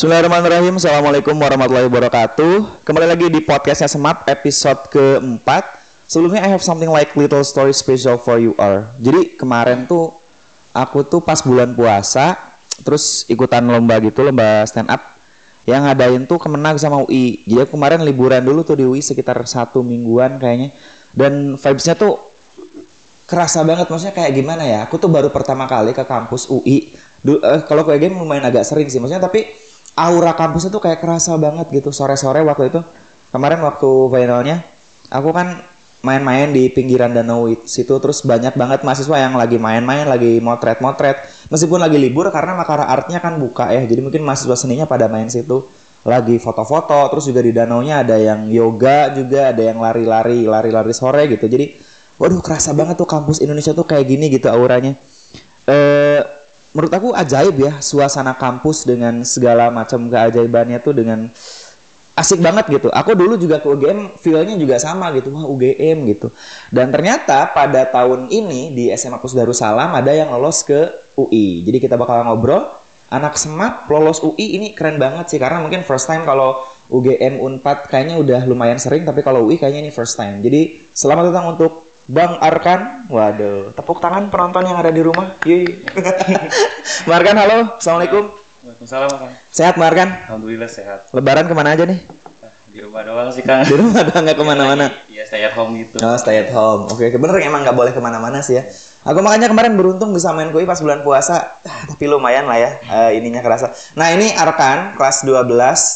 Bismillahirrahmanirrahim. Assalamualaikum warahmatullahi wabarakatuh. Kembali lagi di podcastnya Semap episode keempat. Sebelumnya I have something like little story special for you all. Jadi kemarin tuh Aku tuh pas bulan puasa Terus ikutan lomba gitu Lomba stand up Yang ngadain tuh kemenang sama UI Jadi aku kemarin liburan dulu tuh di UI Sekitar satu mingguan kayaknya. Dan vibesnya tuh kerasa banget. Maksudnya kayak gimana ya? Aku tuh baru pertama kali ke kampus UI Du, eh, kalau kayak game lumayan agak sering sih. Maksudnya tapi aura kampusnya tuh kayak kerasa banget gitu. Sore-sore waktu itu kemarin waktu finalnya aku kan main-main di pinggiran danau it- situ terus banyak banget mahasiswa yang lagi main-main lagi motret-motret. Meskipun lagi libur karena Makara Artnya kan buka ya jadi mungkin mahasiswa seninya pada main situ. Lagi foto-foto terus juga di danaunya ada yang yoga juga ada yang lari-lari lari-lari sore gitu. Jadi waduh kerasa banget tuh kampus Indonesia tuh kayak gini gitu auranya. Eh menurut aku ajaib ya suasana kampus dengan segala macam keajaibannya tuh dengan asik banget gitu. Aku dulu juga ke UGM feel-nya juga sama gitu. Wah, UGM gitu. Dan ternyata pada tahun ini di SMA Pus Darussalam ada yang lolos ke UI. Jadi kita bakal ngobrol anak semat lolos UI ini keren banget sih karena mungkin first time kalau UGM Unpad kayaknya udah lumayan sering tapi kalau UI kayaknya ini first time. Jadi selamat datang untuk Bang Arkan, waduh, tepuk tangan penonton yang ada di rumah. Yeay. Bang Arkan, halo, assalamualaikum. Waalaikumsalam Kang. Sehat Bang Arkan? Alhamdulillah sehat. Lebaran ke mana aja nih? Di rumah doang sih Kang. Di rumah doang nggak ke mana-mana. Iya stay at home gitu. Oh, stay at home. Oke, bener emang nggak boleh ke mana-mana sih ya. Aku makanya kemarin beruntung bisa main kui pas bulan puasa, tapi lumayan lah ya eh, ininya kerasa. Nah ini Arkan kelas 12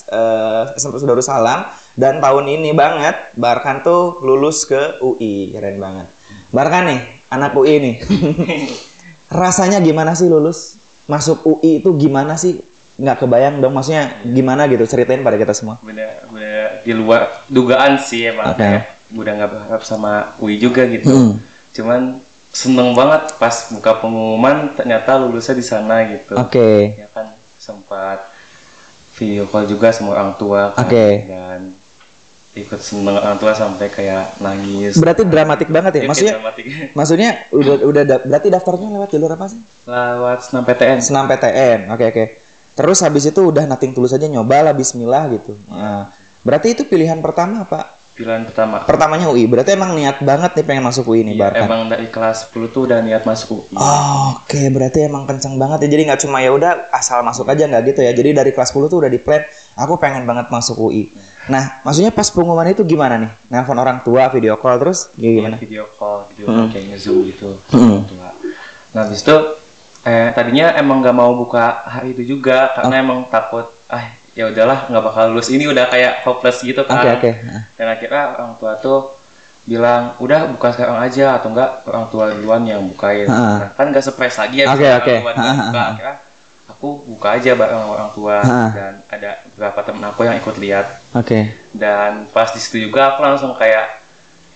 eh, SMP Darussalam dan tahun ini banget Barkan tuh lulus ke UI, keren banget. Barkan nih, anak UI nih. Rasanya gimana sih lulus? Masuk UI itu gimana sih? Nggak kebayang dong, maksudnya gimana gitu? Ceritain pada kita semua. Bener, bener di luar dugaan sih emang Oke. kayak udah nggak berharap sama UI juga gitu. Hmm. Cuman seneng banget pas buka pengumuman ternyata lulusnya di sana gitu. Oke. Ya kan sempat video call juga sama orang tua kan. Oke. dan ikut seneng orang tua sampai kayak nangis. Berarti dramatik banget ya? Iya, Maksudnya dramatik. Maksudnya udah udah da- berarti daftarnya lewat jalur apa sih? lewat senam PTN. Senam PTN. Oke oke. Terus habis itu udah nating tulus aja nyoba lah bismillah gitu. Nah, berarti itu pilihan pertama apa? Pilihan pertama. Pertamanya UI. Berarti emang niat banget nih pengen masuk UI nih Iya, Barkan. emang dari kelas 10 tuh udah niat masuk UI. Oh, Oke, berarti emang kenceng banget ya. Jadi nggak cuma ya udah asal masuk aja nggak gitu ya. Jadi dari kelas 10 tuh udah di plan, aku pengen banget masuk UI. Nah, maksudnya pas pengumuman itu gimana nih? Nelfon orang tua, video call terus gimana? Iya, video call, video call kayak nge-zoom gitu. Hmm. tua. Nah, habis itu eh tadinya emang nggak mau buka hari itu juga karena emang takut ah ya udahlah nggak bakal lulus ini udah kayak hopeless gitu kan. oke. Dan akhirnya orang tua tuh bilang udah buka sekarang aja atau enggak orang tua duluan yang bukain. Nah, kan nggak surprise lagi ya Ha, yang ha, buka. Akhirnya aku buka aja bareng orang tua dan ada beberapa temen aku yang ikut lihat Oke. dan pas di situ juga aku langsung kayak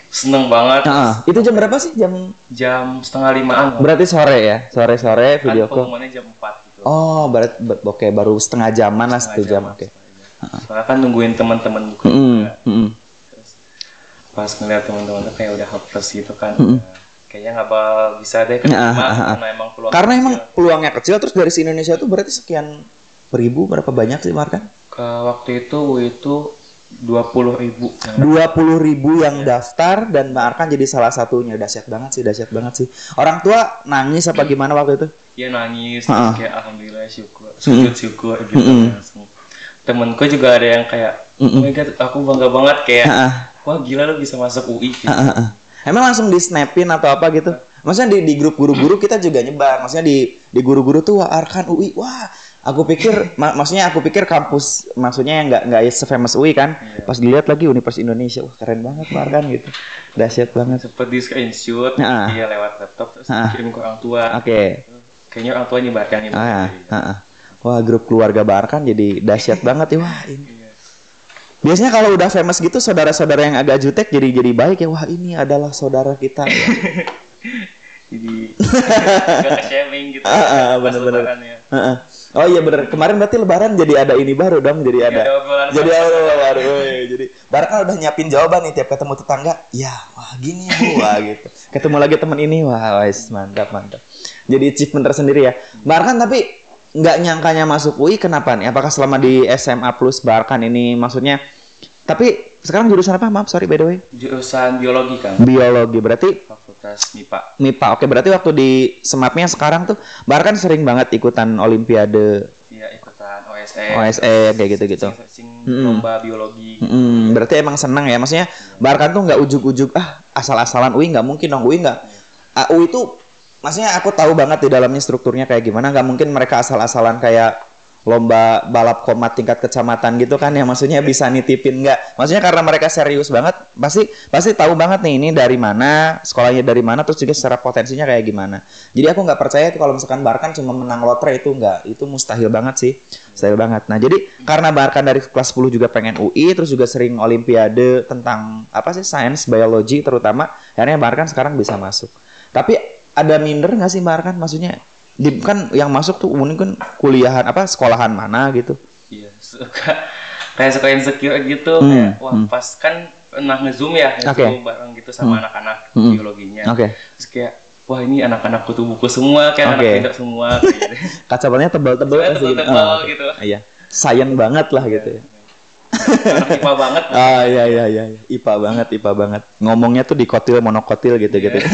seneng banget Nah, itu jam berapa sih? Jam jam setengah limaan berarti sore ya? Sore-sore kan video call. pengumumannya jam 4 gitu Oh, berarti ber- oke baru setengah jaman lah satu Setengah jam. lah, Oke. jam. soalnya kan nungguin teman-teman buka Mm, juga. mm. Terus pas ngeliat teman-teman tuh kayak udah hopeless gitu kan udah kayaknya nggak bakal bisa deh keterima Ah, ah, ah. karena emang peluang Karena emang kecil. peluangnya kecil terus dari si Indonesia tuh berarti sekian ribu berapa banyak sih Markan? ke waktu itu itu dua puluh ribu Dua puluh ribu yang daftar dan Bang Arkan jadi salah satunya dahsyat banget sih dahsyat banget sih. Orang tua nangis apa gimana waktu itu? dia nangis Ah. terus kayak alhamdulillah syukur sujud syukur gitu Mm-mm. langsung temenku juga ada yang kayak oh my god aku bangga banget kayak Ah, wah gila lu bisa masuk UI gitu. ah, ah. Emang langsung di snapin atau apa gitu? Maksudnya di, di grup guru-guru kita juga nyebar. Maksudnya di di guru-guru tuh wah Arkan UI. Wah, aku pikir mak- maksudnya aku pikir kampus maksudnya yang nggak nggak se-famous UI kan. Pas dilihat lagi Universitas Indonesia, wah keren banget Pak Arkan gitu. Dahsyat banget. sempet di screenshot Ah. dia lewat laptop terus Ah. kirim ke orang tua Oke. kayaknya orang tua nyebarkan ini Ah, ah, ah. Wah, grup keluarga Barkan jadi dahsyat banget ya. Wah, ini. Biasanya kalau udah famous gitu saudara-saudara yang agak jutek jadi jadi baik ya. Wah, ini adalah saudara kita. ya. jadi gak shaming gitu Ah, ah, lebaran ya. Heeh. Oh iya bener. Kemarin berarti lebaran jadi ada ini baru dong, jadi ada. ada obrolan jadi ada baru. Jadi Barkan udah nyiapin jawaban nih tiap ketemu tetangga. Ya, wah gini Bu, wah gitu. Ketemu lagi teman ini, wah wes mantap mantap. Jadi achievement tersendiri ya. Barkan tapi nggak nyangkanya masuk UI kenapa nih? Apakah selama di SMA plus Barkan ini maksudnya? Tapi sekarang jurusan apa? Maaf, sorry by the way. Jurusan biologi kan, Biologi berarti Fakultas MIPA. MIPA. Oke, berarti waktu di semapnya sekarang tuh Barkan sering banget ikutan olimpiade Iya ikutan OSE. OSE kayak gitu-gitu. Lomba biologi. Hmm, berarti emang seneng ya, maksudnya Barkan tuh nggak ujuk-ujuk ah asal-asalan UI nggak mungkin dong UI nggak. Ah, UI itu maksudnya aku tahu banget di dalamnya strukturnya kayak gimana, nggak mungkin mereka asal-asalan kayak lomba balap komat tingkat kecamatan gitu kan ya maksudnya bisa nitipin nggak? Maksudnya karena mereka serius banget pasti pasti tahu banget nih ini dari mana sekolahnya dari mana terus juga secara potensinya kayak gimana. Jadi aku nggak percaya tuh kalau misalkan Barkan cuma menang lotre itu nggak itu mustahil banget sih mustahil banget. Nah jadi karena Barkan dari kelas 10 juga pengen UI terus juga sering olimpiade tentang apa sih sains biologi terutama akhirnya Barkan sekarang bisa masuk. Tapi ada minder nggak sih Barkan maksudnya di, kan yang masuk tuh umumnya kan kuliahan apa sekolahan mana gitu Iya, suka kayak suka insecure gitu Hmm, kayak wah hmm. pas kan pernah ngezoom ya ngezoom bareng gitu sama anak-anak Hmm. biologinya. oke Terus kayak wah ini anak-anak kutu buku semua kayak anak Oke. tidak semua gitu. kacamatanya tebal-tebal Soalnya pasti gitu. tebal-tebal Ah, gitu. iya sayang banget lah gitu ya anak IPA banget. ah iya iya iya iya. ipa banget ipa banget ngomongnya tuh dikotil monokotil gitu gitu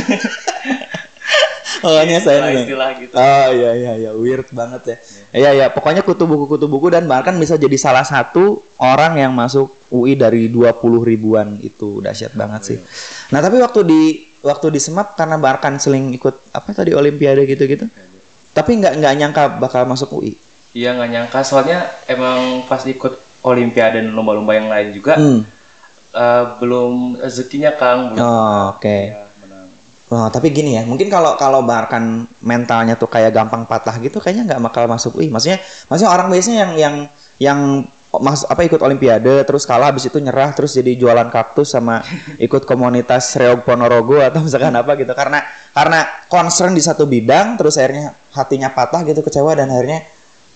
oh ini saya nih istilah gitu. Oh iya iya iya weird banget ya. Iya iya pokoknya kutu buku kutu buku dan bahkan bisa jadi salah satu orang yang masuk UI dari 20 ribuan itu dahsyat banget sih. Nah tapi waktu di waktu di Semap karena Barkan seling ikut apa tadi Olimpiade gitu-gitu. Tapi nggak nggak nyangka bakal masuk UI. Iya nggak nyangka soalnya emang pas ikut olimpiade dan lomba-lomba yang lain juga Hmm. eh, belum rezekinya Kang. Belum Oh, Oke. ya, menang. Oh, tapi gini ya, mungkin kalau kalau Barkan mentalnya tuh kayak gampang patah gitu, kayaknya nggak bakal masuk UI. Maksudnya, maksudnya orang biasanya yang yang yang mas apa ikut Olimpiade terus kalah habis itu nyerah terus jadi jualan kaktus sama ikut komunitas Reog Ponorogo atau misalkan apa gitu karena karena concern di satu bidang terus akhirnya hatinya patah gitu kecewa dan akhirnya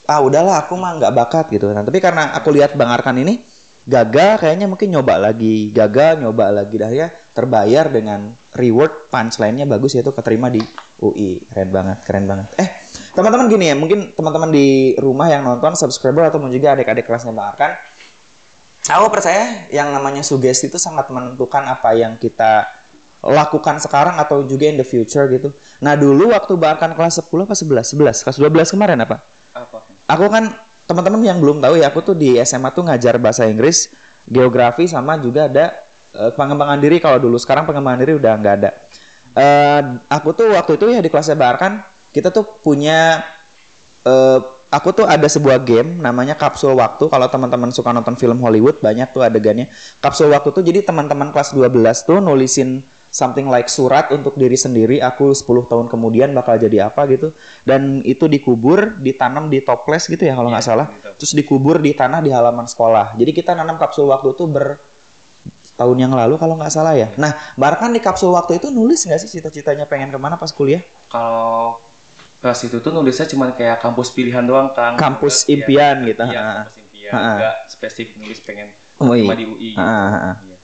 ah udahlah aku mah nggak bakat gitu nah tapi karena aku lihat Bang Arkan ini gagal kayaknya mungkin nyoba lagi gagal nyoba lagi dah ya terbayar dengan reward punchline-nya bagus yaitu keterima di UI keren banget keren banget eh teman-teman gini ya mungkin teman-teman di rumah yang nonton subscriber atau juga adik-adik kelasnya Bang Arkan aku percaya yang namanya sugesti itu sangat menentukan apa yang kita lakukan sekarang atau juga in the future gitu. Nah dulu waktu bahkan kelas 10 apa 11? 11, kelas 12 kemarin apa? Apa? Aku kan teman-teman yang belum tahu ya, aku tuh di SMA tuh ngajar bahasa Inggris, geografi sama juga ada eh, pengembangan diri kalau dulu. Sekarang pengembangan diri udah nggak ada. Eh, aku tuh waktu itu ya di kelasnya Barkan, kita tuh punya eh, aku tuh ada sebuah game namanya kapsul waktu. Kalau teman-teman suka nonton film Hollywood banyak tuh adegannya. Kapsul waktu tuh jadi teman-teman kelas 12 tuh nulisin something like surat untuk diri sendiri aku 10 tahun kemudian bakal jadi apa gitu dan itu dikubur ditanam di toples gitu ya kalau nggak Iya, salah gitu. terus dikubur di tanah di halaman sekolah jadi kita nanam kapsul waktu itu ber tahun yang lalu kalau nggak salah ya nah Barkan di kapsul waktu itu nulis nggak sih cita-citanya pengen ke mana pas kuliah Kalau pas itu tuh nulisnya cuma kayak kampus pilihan doang Kang. Kampus impian iya, gitu, Iya, ha. kampus impian. Ha. Enggak spesifik nulis pengen Oh, iya. cuma di UI. gitu. Ha. Iya.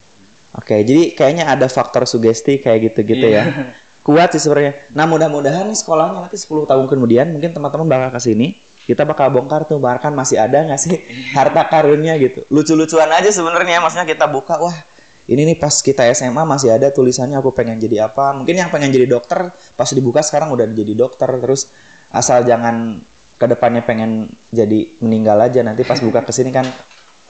Oke, jadi kayaknya ada faktor sugesti kayak gitu-gitu Iya. ya. Kuat sih sebenarnya. Nah, mudah-mudahan nih sekolahnya nanti 10 tahun kemudian mungkin teman-teman bakal ke sini. Kita bakal bongkar tuh bahkan masih ada nggak sih harta karunnya gitu. Lucu-lucuan aja sebenarnya maksudnya kita buka wah ini nih pas kita SMA masih ada tulisannya aku pengen jadi apa. Mungkin yang pengen jadi dokter pas dibuka sekarang udah jadi dokter terus asal jangan ke depannya pengen jadi meninggal aja nanti pas buka ke sini kan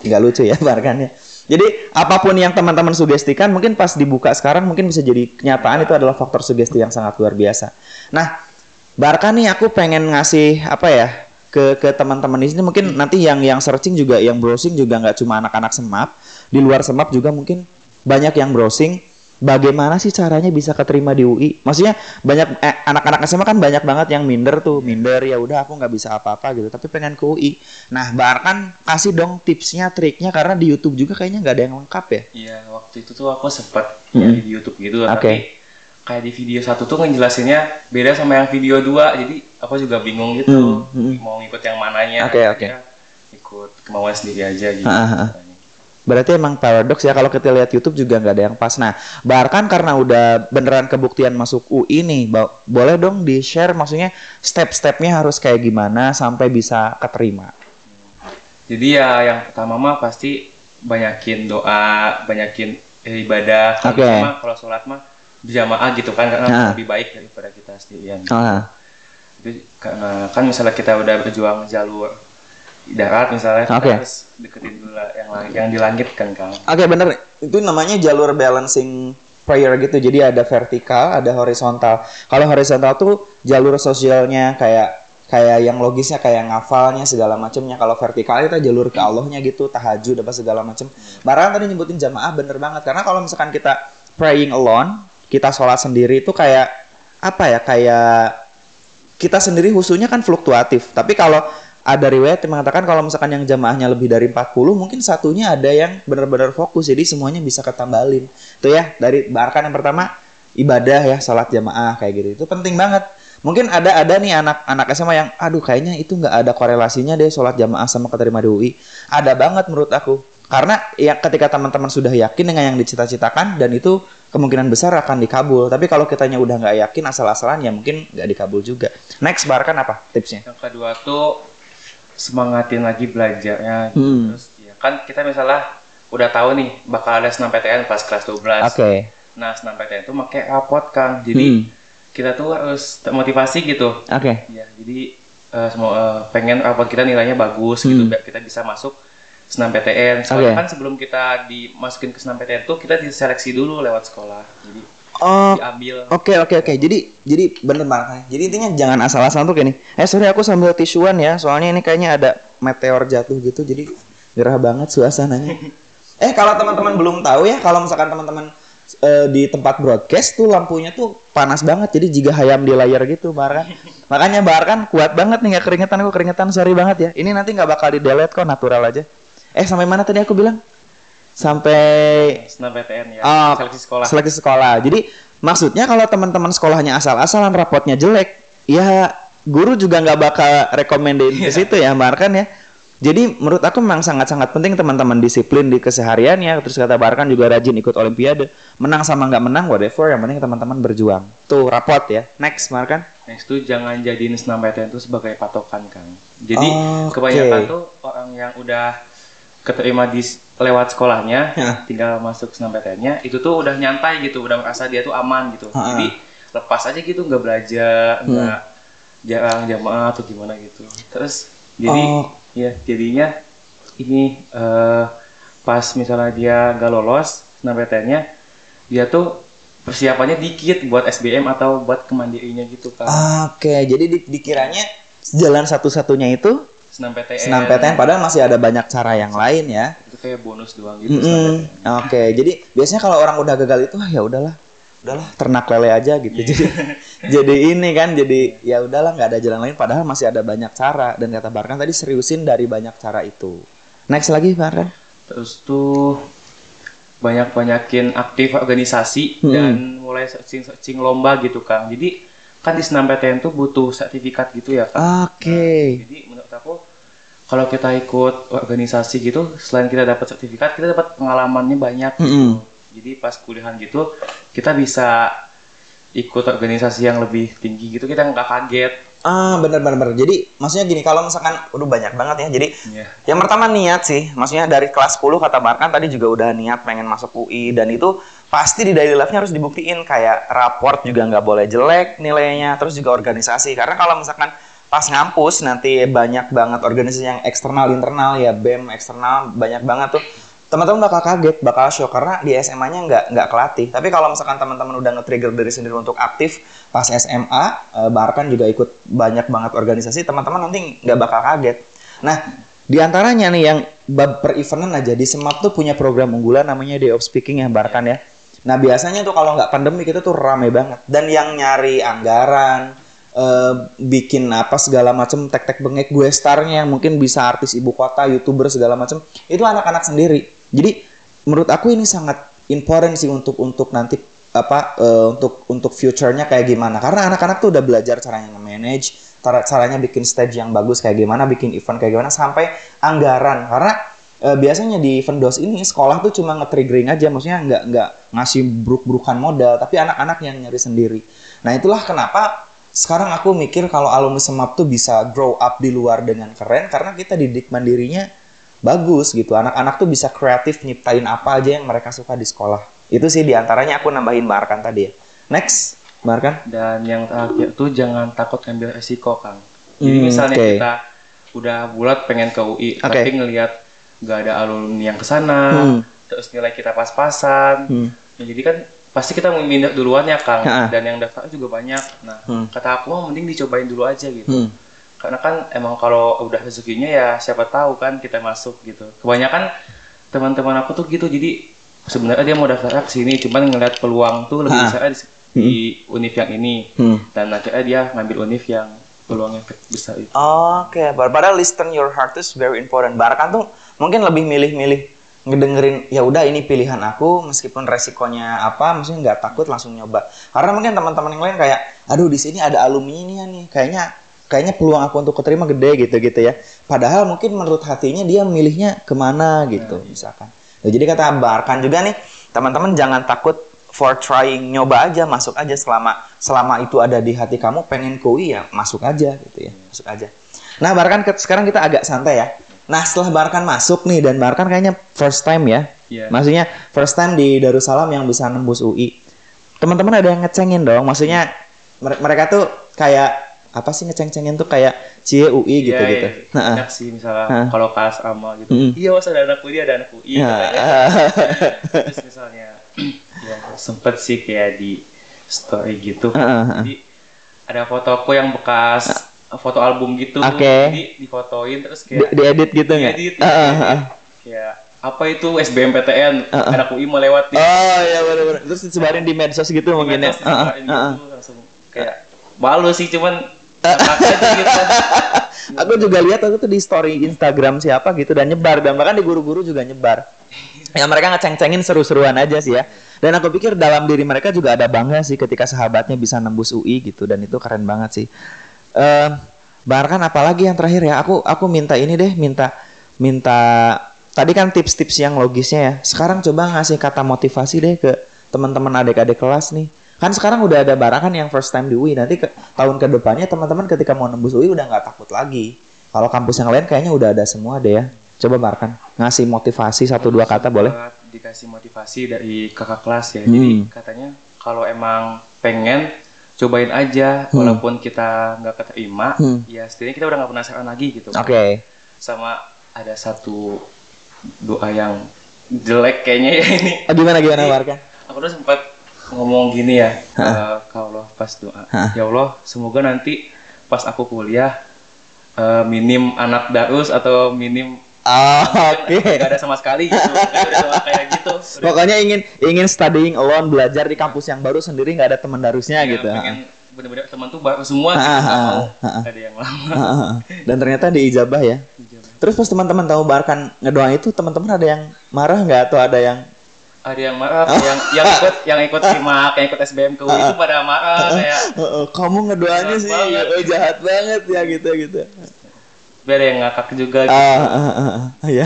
nggak lucu ya bahkan ya. Jadi apa pun yang teman-teman sugestikan mungkin pas dibuka sekarang mungkin bisa jadi kenyataan itu adalah faktor sugesti yang sangat luar biasa. Nah, Barca nih aku pengen ngasih apa ya ke ke teman-teman di sini mungkin nanti yang yang searching juga yang browsing juga nggak cuma anak-anak semap di luar semap juga mungkin banyak yang browsing bagaimana sih caranya bisa keterima di UI maksudnya banyak eh, anak-anak SMA kan banyak banget yang minder tuh minder ya udah aku nggak bisa apa-apa gitu tapi pengen ke UI nah bahkan kasih dong tipsnya triknya karena di YouTube juga kayaknya nggak ada yang lengkap ya Iya, waktu itu tuh aku sempat Hmm. nyari di YouTube gitu, Oke. tapi kayak di video satu tuh ngejelasinnya beda sama yang video dua, jadi aku juga bingung gitu, Hmm, hmm. mau ngikut yang mananya. Oke, oke. Akhirnya Ikut kemauan sendiri aja gitu. Ah, ah, ah. Berarti emang paradoks ya kalau kita lihat YouTube juga nggak ada yang pas. Nah, bahkan karena udah beneran kebuktian masuk UI nih, ba- boleh dong di share maksudnya step-stepnya harus kayak gimana sampai bisa keterima. Jadi ya yang pertama mah pasti banyakin doa, banyakin ibadah. Kalau Oke. mah, kalau sholat mah berjamaah gitu kan karena Nah. lebih baik daripada kita sendirian. Itu karena kan misalnya kita udah berjuang jalur darat misalnya kita harus deketin dulu yang yang di langit kan Kang. Oke bener, itu namanya jalur balancing prayer gitu. Jadi ada vertikal, ada horizontal. Kalau horizontal tuh jalur sosialnya kayak kayak yang logisnya kayak ngafalnya segala macamnya. Kalau vertikal itu jalur ke Allahnya gitu, tahajud apa segala macam. Bahkan tadi nyebutin jamaah bener banget karena kalau misalkan kita praying alone, kita sholat sendiri itu kayak apa ya? Kayak kita sendiri husunya kan fluktuatif. Tapi kalau ada riwayat yang mengatakan kalau misalkan yang jamaahnya lebih dari 40, mungkin satunya ada yang benar-benar fokus. Jadi semuanya bisa ketambalin. Itu ya, dari bahkan yang pertama ibadah ya, salat jamaah kayak gitu. Itu penting banget. Mungkin ada ada nih anak-anak SMA yang aduh kayaknya itu nggak ada korelasinya deh sholat jamaah sama keterima di UI. Ada banget menurut aku. Karena ya ketika teman-teman sudah yakin dengan yang dicita-citakan dan itu kemungkinan besar akan dikabul. Tapi kalau kitanya udah nggak yakin asal-asalan ya mungkin nggak dikabul juga. Next barkan apa tipsnya? Yang kedua tuh semangatin lagi belajarnya. gitu. Hmm. Terus ya kan kita misalnya udah tahu nih bakal ada senam PTN pas kelas 12. Oke. Nah, senam PTN itu pakai rapot Kang. Jadi Hmm. kita tuh harus termotivasi gitu. Oke. Ya, jadi eh, semua eh, pengen rapot kita nilainya bagus gitu Hmm. biar kita bisa masuk senam PTN. Soalnya Oke. kan sebelum kita dimasukin ke senam PTN tuh kita diseleksi dulu lewat sekolah. Jadi Oh, diambil. Oke oke oke. Jadi jadi bener banget. Jadi intinya jangan asal-asalan tuh kayak nih. Eh sorry aku sambil tisuan ya. Soalnya ini kayaknya ada meteor jatuh gitu. Jadi gerah banget suasananya. eh kalau teman-teman belum tahu ya, kalau misalkan teman-teman eh, di tempat broadcast tuh lampunya tuh panas banget. Jadi jika hayam di layar gitu, bahkan. Makanya bahkan kuat banget nih nggak keringetan aku keringetan. Sorry banget ya. Ini nanti nggak bakal di delete kok natural aja. Eh sampai mana tadi aku bilang? Sampai Senam PTN ya. Ah, seleksi sekolah. Seleksi sekolah. Jadi maksudnya kalau teman-teman sekolahnya asal-asalan rapotnya jelek, ya guru juga nggak bakal rekomendain ke situ ya, Barkan ya. Jadi menurut aku memang sangat-sangat penting teman-teman disiplin di kesehariannya. Terus kata Barkan juga rajin ikut olimpiade. Menang sama nggak menang, whatever. Yang penting teman-teman berjuang. Tuh rapot ya. Next, Barkan. Next tuh jangan jadiin senam PTN itu sebagai patokan Kang. Jadi Oke. kebanyakan tuh orang yang udah keterima di lewat sekolahnya, Ya. tinggal masuk senam PTN-nya, itu tuh udah nyantai gitu, udah merasa dia tuh aman gitu. Ha-ha. Jadi lepas aja gitu, nggak belajar, Hmm. nggak jarang jamaah atau gimana gitu. Terus jadi Oh. ya jadinya ini eh, pas misalnya dia nggak lolos senam PTN-nya, dia tuh persiapannya dikit buat SBM atau buat kemandirinya gitu kan. Oke, jadi di- dikiranya jalan satu-satunya itu senam PTN. senam PTN padahal masih ada banyak cara yang lain ya. Itu kayak bonus doang gitu Mm-mm. PTN. Oke, jadi biasanya kalau orang udah gagal itu ah, ya udahlah, udahlah ternak lele aja gitu. Iya. Jadi jadi ini kan jadi ya udahlah nggak ada jalan lain padahal masih ada banyak cara dan kata Barkan tadi seriusin dari banyak cara itu. Next lagi Barkan. Terus tuh banyak-banyakin aktif organisasi Hmm. dan mulai searching-searching lomba gitu Kang. Jadi kan di senam PTN tuh butuh sertifikat gitu ya. Oke. Jadi menurut aku kalau kita ikut organisasi gitu, selain kita dapat sertifikat, kita dapat pengalamannya banyak. gitu. Mm-mm. Jadi pas kuliahan gitu, kita bisa ikut organisasi yang lebih tinggi gitu, kita nggak kaget. Ah bener. Jadi maksudnya gini kalau misalkan udah banyak banget ya. Jadi Iya. Yang pertama niat sih, maksudnya dari kelas 10 kata Barkan tadi juga udah niat pengen masuk UI dan itu pasti di daily life-nya harus dibuktiin kayak raport juga nggak boleh jelek nilainya, terus juga organisasi karena kalau misalkan pas ngampus nanti banyak banget organisasi yang eksternal internal ya BEM eksternal banyak banget tuh teman-teman bakal kaget, bakal shock karena di SMA-nya nggak nggak kelatih. Tapi kalau misalkan teman-teman udah nge-trigger diri sendiri untuk aktif pas SMA, eh, Barkan juga ikut banyak banget organisasi, teman-teman nanti nggak bakal kaget. Nah, di antaranya nih yang per eventan aja di Semap tuh punya program unggulan namanya Day of Speaking ya Barkan ya. Nah, biasanya tuh kalau nggak pandemi kita tuh rame banget. Dan yang nyari anggaran eh, bikin apa segala macem tek-tek bengek gue starnya yang mungkin bisa artis ibu kota, youtuber segala macem itu anak-anak sendiri. Jadi menurut aku ini sangat important sih untuk untuk nanti apa eh, untuk untuk future-nya kayak gimana. Karena anak-anak tuh udah belajar caranya cara caranya bikin stage yang bagus kayak gimana bikin event kayak gimana sampai anggaran. Karena eh, biasanya di Vendos ini sekolah tuh cuma nge-triggering aja, maksudnya nggak nggak ngasih bruk-brukan modal, tapi anak-anak yang nyari sendiri. Nah itulah kenapa sekarang aku mikir kalau alumni semap tuh bisa grow up di luar dengan keren karena kita didik mandirinya bagus gitu. Anak-anak tuh bisa kreatif nyiptain apa aja yang mereka suka di sekolah. Itu sih di antaranya aku nambahin Barkan tadi ya. Next, Barkan. Dan yang terakhir tuh jangan takut ngambil resiko, Kang. Jadi Hmm, misalnya oke. kita udah bulat pengen ke UI, Oke. tapi ngelihat nggak ada alumni yang ke sana, Hmm. terus nilai kita pas-pasan, Hmm. ya jadi kan pasti kita mau minder duluan ya, Kang. Ha. Dan yang daftar juga banyak. Nah, Hmm. kata aku mah mending dicobain dulu aja gitu. Hmm. Karena kan emang kalau udah rezekinya ya siapa tahu kan kita masuk gitu. Kebanyakan teman-teman aku tuh gitu, jadi sebenarnya dia mau daftar ke sini, cuman ngeliat peluang tuh lebih besar di, di univ yang ini Hmm. dan akhirnya dia ngambil univ yang peluangnya besar itu. Oke, bar- padahal listen your heart is very important. Barkan tuh mungkin lebih milih-milih ngedengerin ya udah ini pilihan aku meskipun resikonya apa maksudnya nggak takut langsung nyoba. Karena mungkin teman-teman yang lain kayak aduh di sini ada alumni ini ya nih. Kayaknya kayaknya peluang aku untuk keterima gede gitu gitu ya. Padahal mungkin menurut hatinya dia milihnya ke mana gitu misalkan. Nah, jadi kata Barkan juga nih teman-teman jangan takut for trying. Nyoba aja masuk aja. Selama selama itu ada di hati kamu pengen ke UI ya masuk aja gitu ya. Masuk aja. Nah Barkan ke- sekarang kita agak santai ya nah setelah Barkan masuk nih dan Barkan kayaknya first time ya Iya. maksudnya first time di Darussalam yang bisa nembus UI teman-teman ada yang ngecengin dong maksudnya mere- mereka tuh kayak apa sih ngeceng-cengin tuh kayak cie UI gitu Iya, gitu iya. Nah, Banyak sih misalnya Ha. kalau kelas sama gitu. Mm-mm. Iya, mas ada anak UI, ada anak UI. ya, katanya. Terus misalnya ya sempet sih kayak di story gitu. Heeh, heeh. Jadi ada fotoku yang bekas foto album gitu. Oke. Jadi difotoin terus di, kayak diedit gitu nggak? diedit, kayak apa itu SBMPTN anak UI mau lewat di Oh iya benar-benar. Terus disebarin di medsos gitu mungkin ya. medsos, ah. gitu, langsung kayak malu sih cuman gitu. Aku juga lihat aku tuh di story Instagram siapa gitu dan nyebar dan bahkan di guru-guru juga nyebar. Ya mereka ngeceng-cengin seru-seruan aja sih ya. Dan aku pikir dalam diri mereka juga ada bangga sih ketika sahabatnya bisa nembus UI gitu dan itu keren banget sih. Eh bahkan apalagi yang terakhir ya, aku aku minta ini deh, minta minta tadi kan tips-tips yang logisnya ya. Sekarang coba ngasih kata motivasi deh ke teman-teman adik-adik kelas nih. Kan sekarang udah ada Barakan yang first time di UI. Nanti ke, tahun ke depannya teman-teman ketika mau nembus UI udah nggak takut lagi. Kalau kampus yang lain kayaknya udah ada semua deh ya. Coba Barakan ngasih motivasi satu dua kata boleh. Dikasih motivasi dari kakak kelas ya. Hmm. Jadi katanya kalau emang pengen cobain aja Hmm. walaupun kita nggak keterima, Hmm. ya setidaknya kita udah nggak penasaran lagi gitu. Oke. Sama ada satu doa yang jelek kayaknya ya ini. Oh, gimana gimana Barakan? Aku tuh sempat ngomong gini ya eh, ke Allah pas doa. Hah. Ya Allah, semoga nanti pas aku kuliah eh, minim anak darus atau minim Oh, Oke. Gak ada sama sekali gitu. Udah doa kayak gitu. Udah Pokoknya ingin ingin studying alone, belajar di kampus yang baru sendiri nggak ada teman darusnya ya, gitu. pengen bener-bener teman tuh baru semua gitu. Ah, Gak ah, ah, ah. ada yang lama. Heeh. Dan ternyata diijabah ya. Terus pas teman-teman tahu Barkan ngedoain itu, teman-teman ada yang marah nggak atau ada yang Ada yang marah, yang yang ikut yang ikut simak, yang ikut SBM ke UI itu pada marah kayak "Eh, eh, kamu ngedoanya sih banget. eh, jahat banget ya gitu gitu. Biar yang ngakak juga gitu. Ah, ah, ah, ah, ya.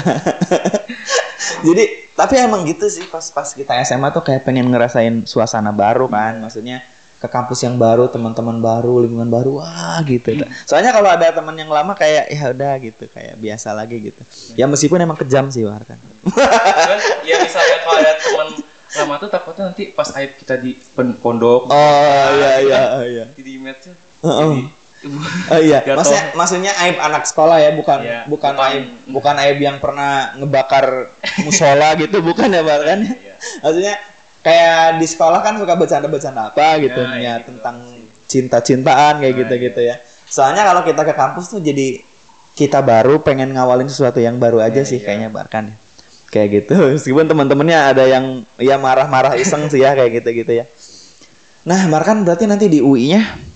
Jadi tapi emang gitu sih pas pas kita SMA tuh kayak pengen ngerasain suasana baru kan, maksudnya ke kampus yang baru, teman-teman baru, lingkungan baru, wah gitu. Soalnya kalau ada teman yang lama kayak ya udah gitu, kayak biasa lagi gitu. Ya meskipun emang kejam sih War kan. Cuman ya misalnya kalau ada teman lama tuh takutnya nanti pas aib kita di pondok Oh iya iya iya. di di match Heeh. Oh iya, Jatuh. maksudnya maksudnya aib anak sekolah ya, bukan Iya, bukan, bukan- aib bukan aib yang pernah ngebakar musola gitu, bukan ya, Bang kan? Iya. Maksudnya kayak di sekolah kan suka bercanda-bercanda apa gitu Ya, ya, ya, gitu. tentang cinta-cintaan kayak Nah, gitu-gitu ya. Soalnya kalau kita ke kampus tuh jadi kita baru pengen ngawalin sesuatu yang baru aja Ya, sih iya. kayaknya Barkan ya. Kayak gitu. Meskipun teman-temannya ada yang ya marah-marah iseng sih ya kayak gitu-gitu ya. Nah, Barkan berarti nanti di UI-nya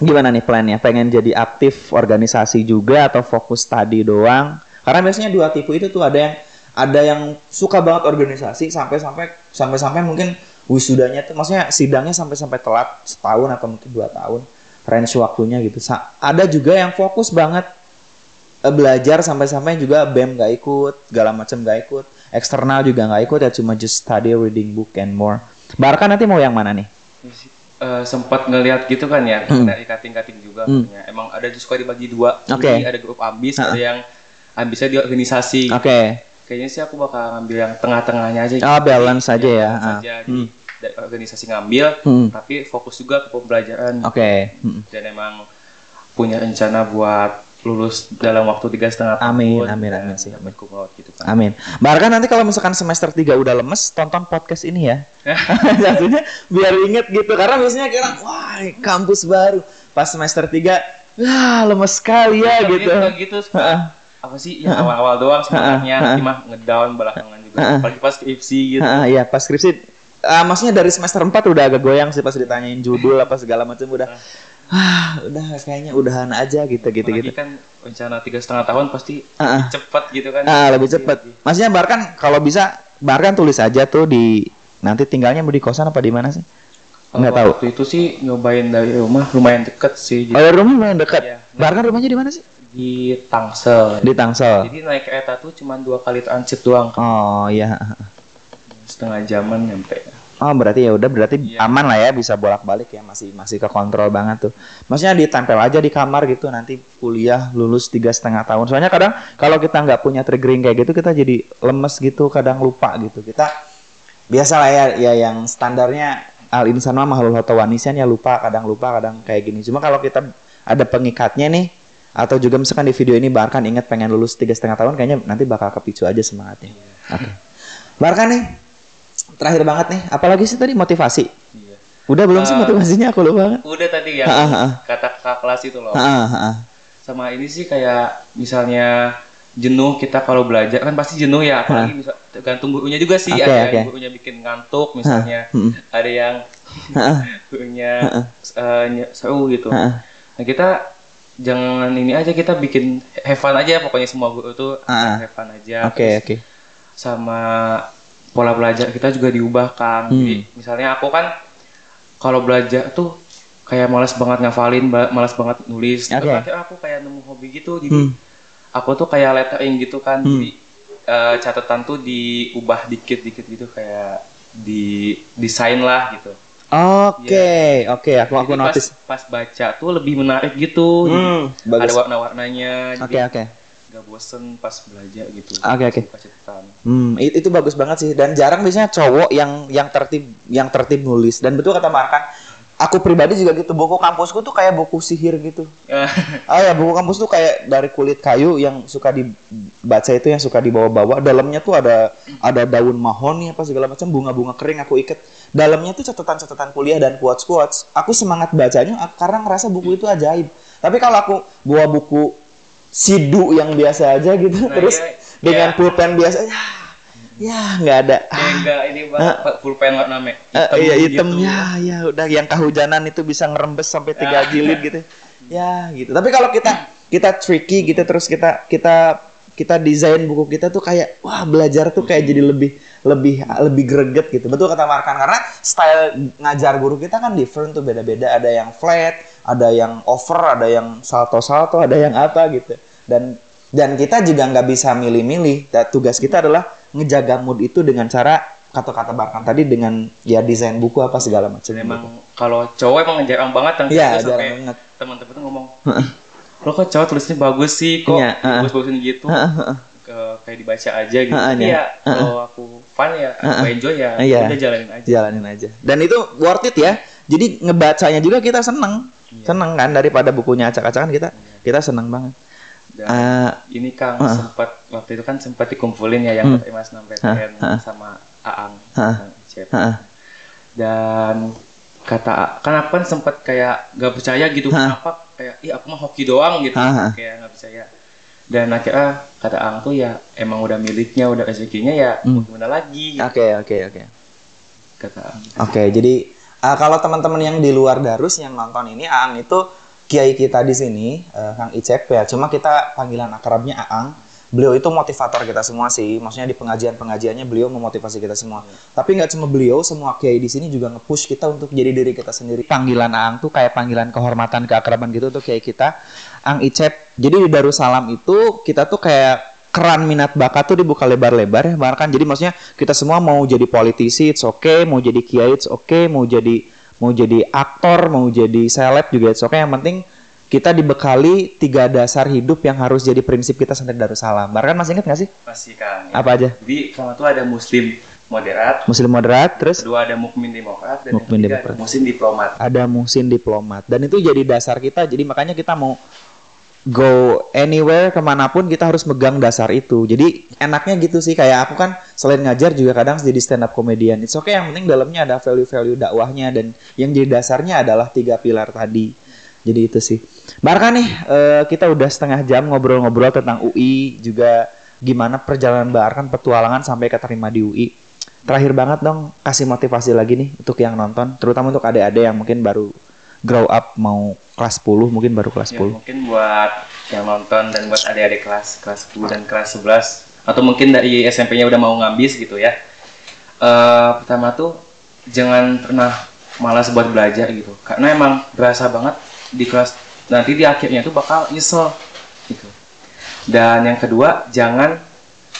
gimana nih plannya? Pengen jadi aktif organisasi juga atau fokus tadi doang? Karena biasanya dua tipe itu tuh ada yang ada yang suka banget organisasi sampai-sampai sampai-sampai mungkin wisudanya tuh maksudnya sidangnya sampai-sampai telat setahun atau mungkin dua tahun range waktunya gitu. Sa- ada juga yang fokus banget eh, belajar sampai-sampai juga BEM gak ikut, segala macam gak ikut, eksternal juga gak ikut ya cuma just study reading book and more. Barca nanti mau yang mana nih? Eh, sempat ngelihat gitu kan ya Hmm. dari kating-kating juga Hmm. punya. emang ada suka dibagi dua Oke. Jadi ada grup ambis Ha. ada yang ambisnya di organisasi Oke. kayaknya sih aku bakal ngambil yang tengah-tengahnya aja Oh, balance aja ya. balance Ah. aja. Hmm. Jadi, dari organisasi ngambil Hmm. tapi fokus juga ke pembelajaran Oke. Hmm. dan emang punya rencana buat lulus dalam waktu tiga setengah tahun Amin, amin, amin sih, amin. gitu kan Amin. Barca nanti kalau misalkan semester 3 udah lemes, tonton podcast ini ya. Jatuhnya biar inget gitu. Karena biasanya kira, wah kampus baru. Pas semester 3, wah lemes sekali ya Tapi gitu. gitu apa sih ya awal-awal doang sebenarnya mah ngedown belakangan juga apalagi pas skripsi gitu iya, pas skripsi ah, maksudnya dari semester 4 udah agak goyang sih pas ditanyain judul apa segala macam udah ah udah kayaknya udahan aja gitu gitu apalagi gitu. kan rencana tiga setengah tahun pasti Ah, ah. cepet gitu kan Ah, lebih cepet. Maksudnya Barkan kalau bisa Barkan tulis aja tuh di nanti tinggalnya mau di kosan apa di mana sih? Nggak tahu. waktu itu sih nyobain dari rumah lumayan deket sih Oh, jadi dari rumah lumayan dekat. Iya. Barkan rumahnya di mana sih? di Tangsel Di Tangsel. jadi naik kereta tuh cuma dua kali transit doang Oh, iya. setengah jaman nyampe Oh, berarti ya udah berarti Iya. aman lah ya bisa bolak-balik ya masih masih ke kontrol banget tuh. Maksudnya ditempel aja di kamar gitu nanti kuliah lulus tiga setengah tahun. Soalnya kadang kalau kita nggak punya triggering kayak gitu kita jadi lemes gitu, kadang lupa gitu. Kita biasa lah ya, ya yang standarnya al insan mah mahal wanisan ya lupa, kadang lupa, kadang kayak gini. Cuma kalau kita ada pengikatnya nih atau juga misalkan di video ini Barkan ingat pengen lulus tiga setengah tahun kayaknya nanti bakal kepicu aja semangatnya. Oke. Barkan nih terakhir banget nih apalagi sih tadi motivasi? Iya. Udah belum sih Eh, motivasinya? Aku lupa. banget udah tadi Ha, ha, ha. kata kakak kelas itu loh. Ah, ah. sama ini sih kayak misalnya jenuh kita kalau belajar kan pasti jenuh ya apalagi bisa tergantung gurunya juga sih. Oke, ada oke. yang gurunya bikin ngantuk misalnya hmm. ada yang gurunya nye- seru gitu. Ah, nah kita jangan ini aja kita bikin have fun aja pokoknya semua guru tuh have fun aja. Oke Terus oke. sama pola belajar kita juga diubah kan Hmm. jadi misalnya aku kan kalau belajar tuh kayak malas banget ngafalin malas banget nulis. Oke. Terus akhirnya aku kayak nemu hobi gitu jadi Hmm. aku tuh kayak lettering gitu kan. Hmm. jadi eh, catatan tuh diubah dikit-dikit gitu kayak di desain lah gitu. Oke oke aku aku Jadi pas, notice. pas baca tuh lebih menarik gitu. Hmm, ada bagus. warna-warnanya oke jadi oke nggak bosen pas belajar gitu Oke, oke. Suka catatan. Hmm, it- itu bagus banget sih dan jarang biasanya cowok yang yang tertib yang tertib nulis dan betul kata Markan aku pribadi juga gitu buku kampusku tuh kayak buku sihir gitu Ah ya buku kampus tuh kayak dari kulit kayu yang suka dibaca itu yang suka dibawa-bawa. Dalamnya tuh ada ada daun mahoni apa segala macam bunga-bunga kering aku ikat. Dalamnya tuh catatan-catatan kuliah dan quotes-quotes. Aku semangat bacanya karena ngerasa buku itu ajaib. Tapi kalau aku bawa buku sidu yang biasa aja gitu Nah, terus iya, dengan iya. pulpen biasa ya ya nggak ada. Enggak ini banget Pak pulpen warna me- Eh, iya hitam gitu. ya ya udah yang kehujanan itu bisa ngerembes sampai tiga Ah. jilid gitu ya gitu tapi kalau kita kita tricky gitu terus kita kita kita desain buku kita tuh kayak wah belajar tuh kayak jadi lebih lebih lebih greget gitu betul kata Markan karena style ngajar guru kita kan different tuh beda-beda ada yang flat ada yang over ada yang salto-salto ada yang apa gitu dan dan kita juga nggak bisa milih-milih tugas kita adalah ngejaga mood itu dengan cara kata-kata Barkan tadi dengan ya desain buku apa segala macam. Dan emang kalau cowok emang jarang banget yang gitu, jarang banget. teman-teman tuh ngomong lo kok cowok tulisnya bagus sih kok Iya, heeh. bagus-bagusin gitu ke, kayak dibaca aja gitu Heeh, Tapi iya. ya kalau aku fun ya aku enjoy ya Iya. udah jalanin aja jalanin aja. Dan itu worth it ya. Jadi ngebacanya juga kita seneng, Iya. seneng kan daripada bukunya acak-acakan kita kita seneng banget. dan Ah, ini Kang Heeh. sempat waktu itu kan sempat dikumpulin ya yang hmm. Mas Nampeten Heeh. sama Aang. Kang Icep. Heeh. dan kata kan aku kan sempat kayak gak percaya gitu Hah. kenapa kayak ih aku mah hoki doang gitu Hah. kayak nggak percaya dan akhirnya kata Ang tuh ya emang udah miliknya udah rezekinya ya Hmm. gimana lagi Oke oke oke. kata Ang Oke, jadi uh, kalau teman-teman yang di luar Darus yang nonton ini, Aang itu kiai kita di sini, uh, Kang Icep ya. Cuma kita panggilan akrabnya Aang. beliau itu motivator kita semua sih. Maksudnya di pengajian-pengajiannya beliau memotivasi kita semua. Tapi nggak cuma beliau, semua kiai di sini juga nge-push kita untuk jadi diri kita sendiri. Panggilan Aang tuh kayak panggilan kehormatan, keakraban gitu untuk kiai kita. Ang Icep. Jadi di Darussalam itu kita tuh kayak keran minat bakat tuh dibuka lebar-lebar ya bahkan jadi maksudnya kita semua mau jadi politisi it's okay mau jadi kiai it's okay mau jadi mau jadi aktor mau jadi seleb juga it's okay yang penting kita dibekali tiga dasar hidup yang harus jadi prinsip kita sampai Darussalam. Bahkan masih ingat nggak sih? Masih kan. Ya. Apa aja? Jadi pertama tuh ada muslim moderat, Muslim moderat, terus kedua ada mukmin demokrat, dan Mukmin demokrat. ada muslim diplomat. ada musim diplomat. Dan itu jadi dasar kita. Jadi makanya kita mau go anywhere ke mana pun kita harus megang dasar itu. Jadi enaknya gitu sih. Kayak aku kan selain ngajar juga kadang jadi stand up comedian. It's okay yang penting dalamnya ada value-value dakwahnya dan yang jadi dasarnya adalah tiga pilar tadi. Jadi itu sih. Barkan nih eh, kita udah setengah jam ngobrol-ngobrol tentang UI juga gimana perjalanan Barkan petualangan sampai keterima di UI. Terakhir banget dong kasih motivasi lagi nih untuk yang nonton, terutama untuk adik-adik yang mungkin baru grow up mau kelas 10 mungkin baru kelas Ya, 10. mungkin buat yang nonton dan buat adik-adik kelas kelas 10 dan kelas 11 atau mungkin dari SMP-nya udah mau ngabis gitu ya. Eh pertama tuh jangan pernah malas buat belajar gitu. Karena emang berasa banget di kelas nanti di akhirnya tuh bakal nyesel gitu. Dan yang kedua, jangan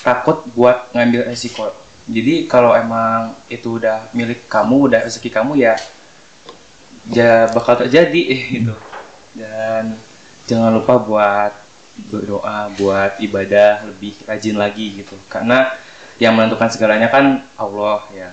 takut buat ngambil resiko. Jadi kalau emang itu udah milik kamu, udah rezeki kamu ya ya bakal terjadi gitu. Dan jangan lupa buat berdoa, buat ibadah lebih rajin lagi gitu. Karena yang menentukan segalanya kan Allah ya.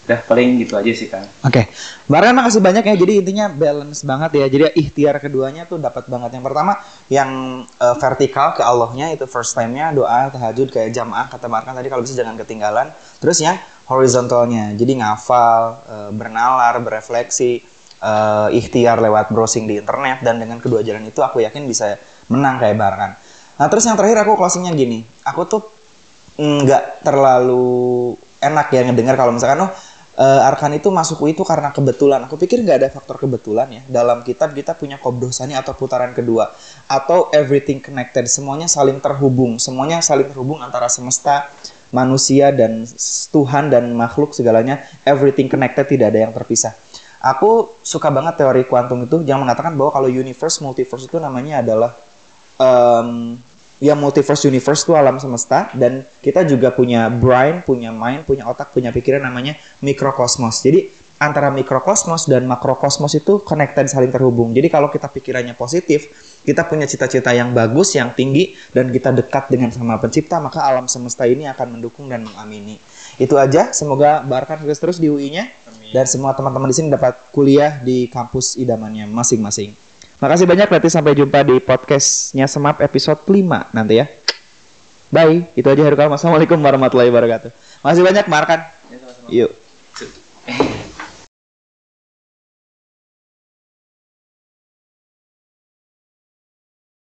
Udah paling gitu aja sih kan. Oke, Barkan makasih banyak ya. Jadi intinya balance banget ya. Jadi ikhtiar keduanya tuh dapat banget. Yang pertama yang eh, vertikal ke Allahnya itu first time-nya doa tahajud kayak jamaah kata Barkan tadi kalau bisa jangan ketinggalan. Terus yang horizontalnya. Jadi ngafal, eh, bernalar, berefleksi, eh, ikhtiar lewat browsing di internet dan dengan kedua jalan itu aku yakin bisa menang kayak Barkan. Nah, terus yang terakhir aku closingnya gini. Aku tuh nggak terlalu enak ya ngedengar kalau misalkan oh eh, Arkan itu masuk itu karena kebetulan. Aku pikir nggak ada faktor kebetulan ya. Dalam kitab kita punya Qobdosani atau putaran kedua atau everything connected. Semuanya saling terhubung. Semuanya saling terhubung antara semesta, manusia dan Tuhan dan makhluk segalanya. Everything connected tidak ada yang terpisah. Aku suka banget teori kuantum itu yang mengatakan bahwa kalau universe multiverse itu namanya adalah em, ya multiverse universe itu alam semesta dan kita juga punya brain, punya mind, punya otak, punya pikiran namanya mikrokosmos. Jadi antara mikrokosmos dan makrokosmos itu connected saling terhubung. Jadi kalau kita pikirannya positif, kita punya cita-cita yang bagus, yang tinggi dan kita dekat dengan sama pencipta, maka alam semesta ini akan mendukung dan mengamini. Itu aja, semoga Barkan sukses terus di UI-nya dan semua teman-teman di sini dapat kuliah di kampus idamannya masing-masing. Makasih banyak berarti sampai jumpa di podcastnya Semap episode 5 nanti ya. Bye. Itu aja Herukal. Assalamualaikum warahmatullahi wabarakatuh. Makasih banyak Markan. Ya, sama-sama. Yuk.